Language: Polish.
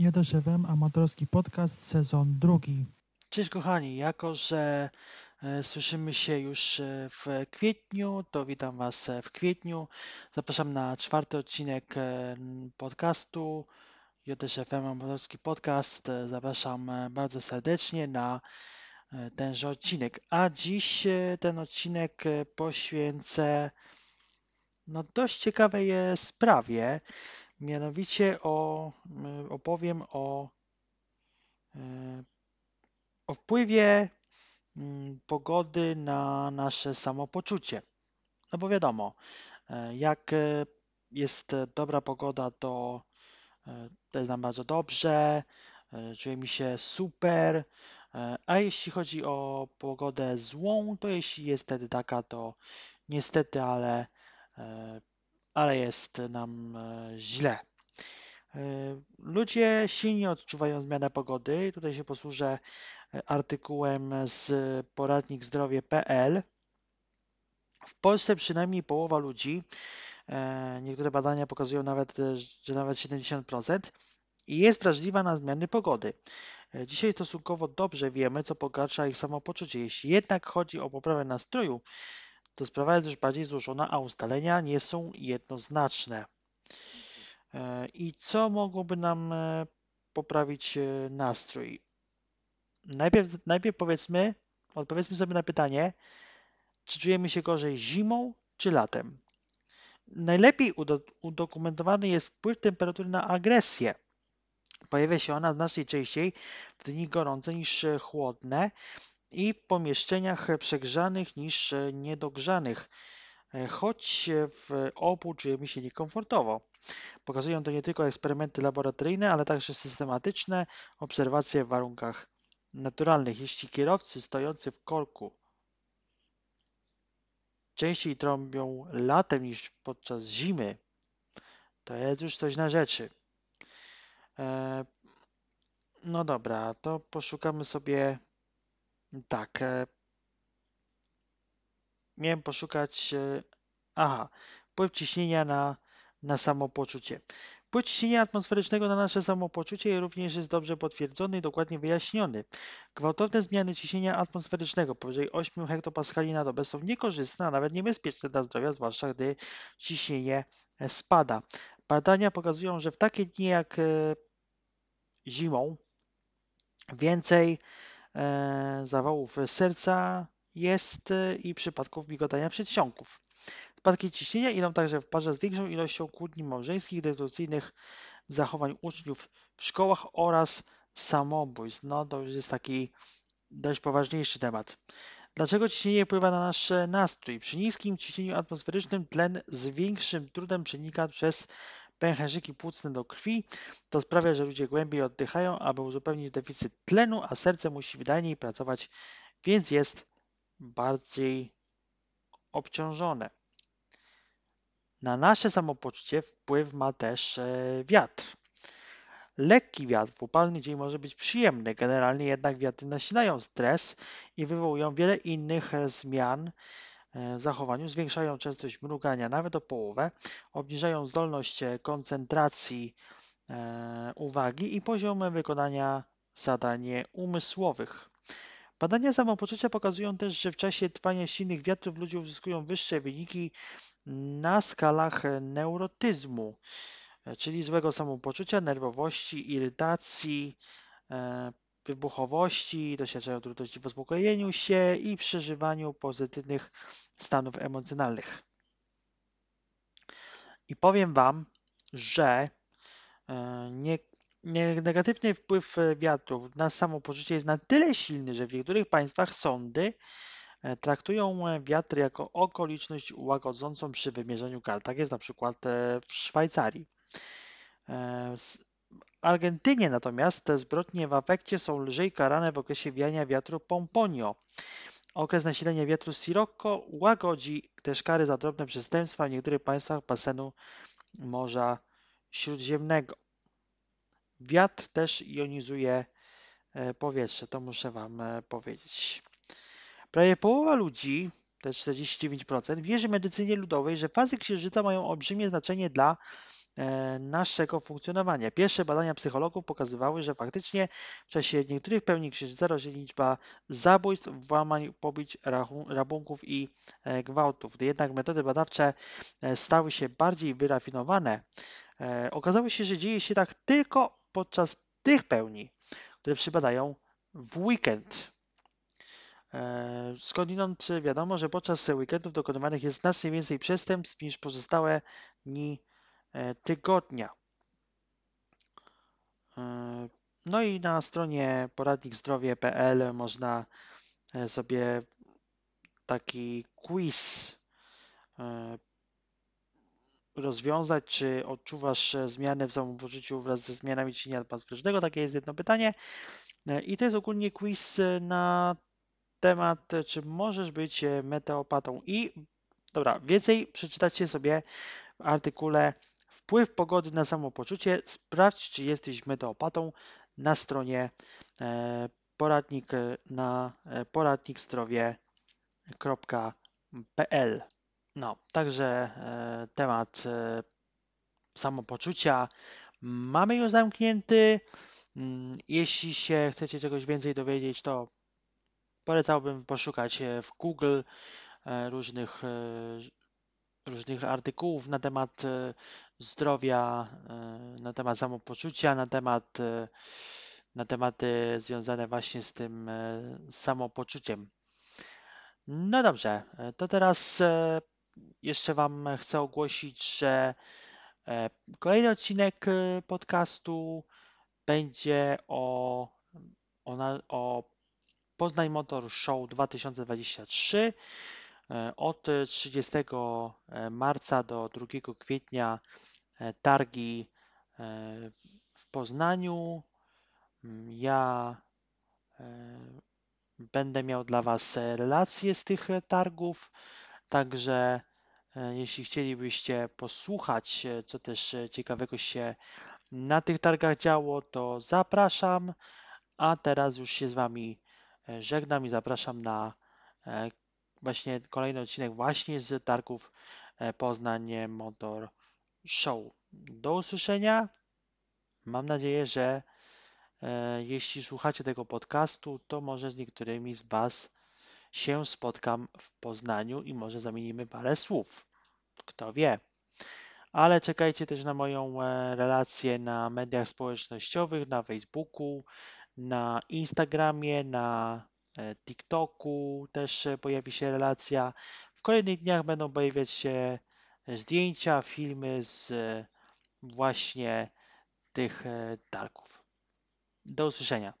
J.FM Amatorski Podcast, sezon drugi. Cześć kochani, jako że e, słyszymy się już e, w kwietniu, to witam Was e, w kwietniu. Zapraszam na czwarty odcinek podcastu JSFM Amatorski Podcast. Zapraszam bardzo serdecznie na tenże odcinek. A dziś ten odcinek poświęcę no, dość ciekawej sprawie. Mianowicie o, m, opowiem o, e, o wpływie mm, pogody na nasze samopoczucie. No bo wiadomo, e, jak e, jest e, dobra pogoda, to e, to jest nam bardzo dobrze, e, czujemy się super, e, a jeśli chodzi o pogodę złą, to jeśli jest wtedy taka, to niestety, ale, e, ale jest nam e, źle. E, Ludzie silnie odczuwają zmianę pogody. Tutaj się posłużę e, artykułem z poradnikzdrowie.pl. W Polsce przynajmniej połowa ludzi, niektóre badania pokazują nawet, że nawet 70%, jest wrażliwa na zmiany pogody. Dzisiaj stosunkowo dobrze wiemy, co pogarsza ich samopoczucie. Jeśli jednak chodzi o poprawę nastroju, to sprawa jest już bardziej złożona, a ustalenia nie są jednoznaczne. E, I co mogłoby nam e, poprawić e, nastrój? Najpierw, najpierw powiedzmy, odpowiedzmy sobie na pytanie, czy czujemy się gorzej zimą czy latem. Najlepiej udo- udokumentowany jest wpływ temperatury na agresję. Pojawia się ona znacznie częściej w dni gorące niż chłodne i w pomieszczeniach przegrzanych niż e, niedogrzanych, e, choć w obu czujemy się niekomfortowo. Pokazują to nie tylko eksperymenty laboratoryjne, ale także systematyczne obserwacje w warunkach naturalnych. Jeśli kierowcy stojący w korku częściej trąbią latem niż podczas zimy, to jest już coś na rzeczy. E, no dobra, to poszukamy sobie tak. E, miałem poszukać. E, aha, wpływ ciśnienia na, na samopoczucie. Wpływ ciśnienia atmosferycznego na nasze samopoczucie również jest dobrze potwierdzony i dokładnie wyjaśniony. Gwałtowne zmiany ciśnienia atmosferycznego powyżej 8 hektopaskali na dobę są niekorzystne, a nawet niebezpieczne dla zdrowia, zwłaszcza gdy ciśnienie e, spada. Badania pokazują, że w takie dni jak zimą więcej zawałów serca jest e, i przypadków migotania przedsionków. Spadki ciśnienia idą także w parze z większą ilością kłótni małżeńskich, destrukcyjnych zachowań uczniów w szkołach oraz samobójstw. No to już jest taki dość poważniejszy temat. Dlaczego ciśnienie wpływa na nasz e, nastrój? Przy niskim ciśnieniu atmosferycznym tlen z większym trudem przenika przez pęcherzyki płucne do krwi. To sprawia, że ludzie głębiej oddychają, aby uzupełnić deficyt tlenu, a serce musi wydajniej pracować, więc jest bardziej obciążone. Na nasze samopoczucie wpływ ma też e, wiatr. Lekki wiatr w upalny dzień może być przyjemny, generalnie jednak wiatry nasilają stres i wywołują wiele innych e, zmian zachowaniu, zwiększają częstość mrugania nawet o połowę, obniżają zdolność e, koncentracji e, uwagi i poziom wykonania zadań umysłowych. Badania samopoczucia pokazują też, że w czasie trwania silnych wiatrów ludzie uzyskują wyższe wyniki na skalach neurotyzmu, e, czyli złego samopoczucia, nerwowości, irytacji, e, wybuchowości, doświadczają trudności w uspokojeniu się i przeżywaniu pozytywnych stanów emocjonalnych. I powiem Wam, że e, nie, nie, negatywny wpływ wiatrów na samopoczucie jest na tyle silny, że w niektórych państwach sądy e, traktują e, wiatr jako okoliczność łagodzącą przy wymierzeniu kar. Tak jest na przykład e, w Szwajcarii. Argentynie natomiast te zbrodnie w afekcie są lżej karane w okresie wiania wiatru Pomponio. Okres nasilenia wiatru Sirocco łagodzi też kary za drobne przestępstwa w niektórych państwach basenu Morza Śródziemnego. Wiatr też jonizuje e, powietrze, to muszę Wam e, powiedzieć. Prawie połowa ludzi, te 49%, wierzy medycynie ludowej, że fazy księżyca mają olbrzymie znaczenie dla naszego funkcjonowania. Pierwsze badania psychologów pokazywały, że faktycznie w czasie niektórych pełni księżyca rośnie liczba zabójstw, włamań, pobić, rabunków i e, gwałtów. Gdy jednak metody badawcze stały się bardziej wyrafinowane, okazało się, że dzieje się tak tylko podczas tych pełni, które przypadają w weekend. E, skądinąd wiadomo, że podczas weekendów dokonywanych jest znacznie więcej przestępstw niż pozostałe dni e, tygodnia. E, no i na stronie poradnikzdrowie.pl można sobie taki quiz rozwiązać, czy odczuwasz zmiany w samopoczuciu wraz ze zmianami ciśnienia atmosferycznego. Takie jest jedno pytanie. I to jest ogólnie quiz na temat, czy możesz być e, meteopatą. I dobra, więcej przeczytacie sobie w artykule Wpływ pogody na samopoczucie. Sprawdź, czy jesteś meteopatą na stronie e, poradnik e, na poradnikzdrowie.pl. No, także temat samopoczucia mamy już zamknięty. Mm, jeśli się chcecie czegoś więcej dowiedzieć, to polecałbym poszukać e, w Google e, różnych, e, różnych artykułów na temat zdrowia, na temat samopoczucia, na temat na tematy związane właśnie z tym samopoczuciem. No dobrze, to teraz jeszcze Wam chcę ogłosić, że kolejny odcinek podcastu będzie o, o, o Poznań Motor Show 2023. E, od 30 e, marca do 2 kwietnia e, targi w Poznaniu. Mm, ja będę miał dla Was relacje z tych targów, także jeśli chcielibyście posłuchać, co też ciekawego się na tych targach działo, to zapraszam. A teraz już się z Wami żegnam i zapraszam na właśnie kolejny odcinek właśnie z targów e, Poznań Motor Show. Do usłyszenia. Mam nadzieję, że jeśli słuchacie tego podcastu, to może z niektórymi z Was się spotkam w Poznaniu i może zamienimy parę słów. Kto wie. Ale czekajcie też na moją relację na mediach społecznościowych, na Facebooku, na Instagramie, na e, TikToku też e, pojawi się relacja. W kolejnych dniach będą pojawiać się zdjęcia, filmy z e, właśnie tych targów. Do usłyszenia.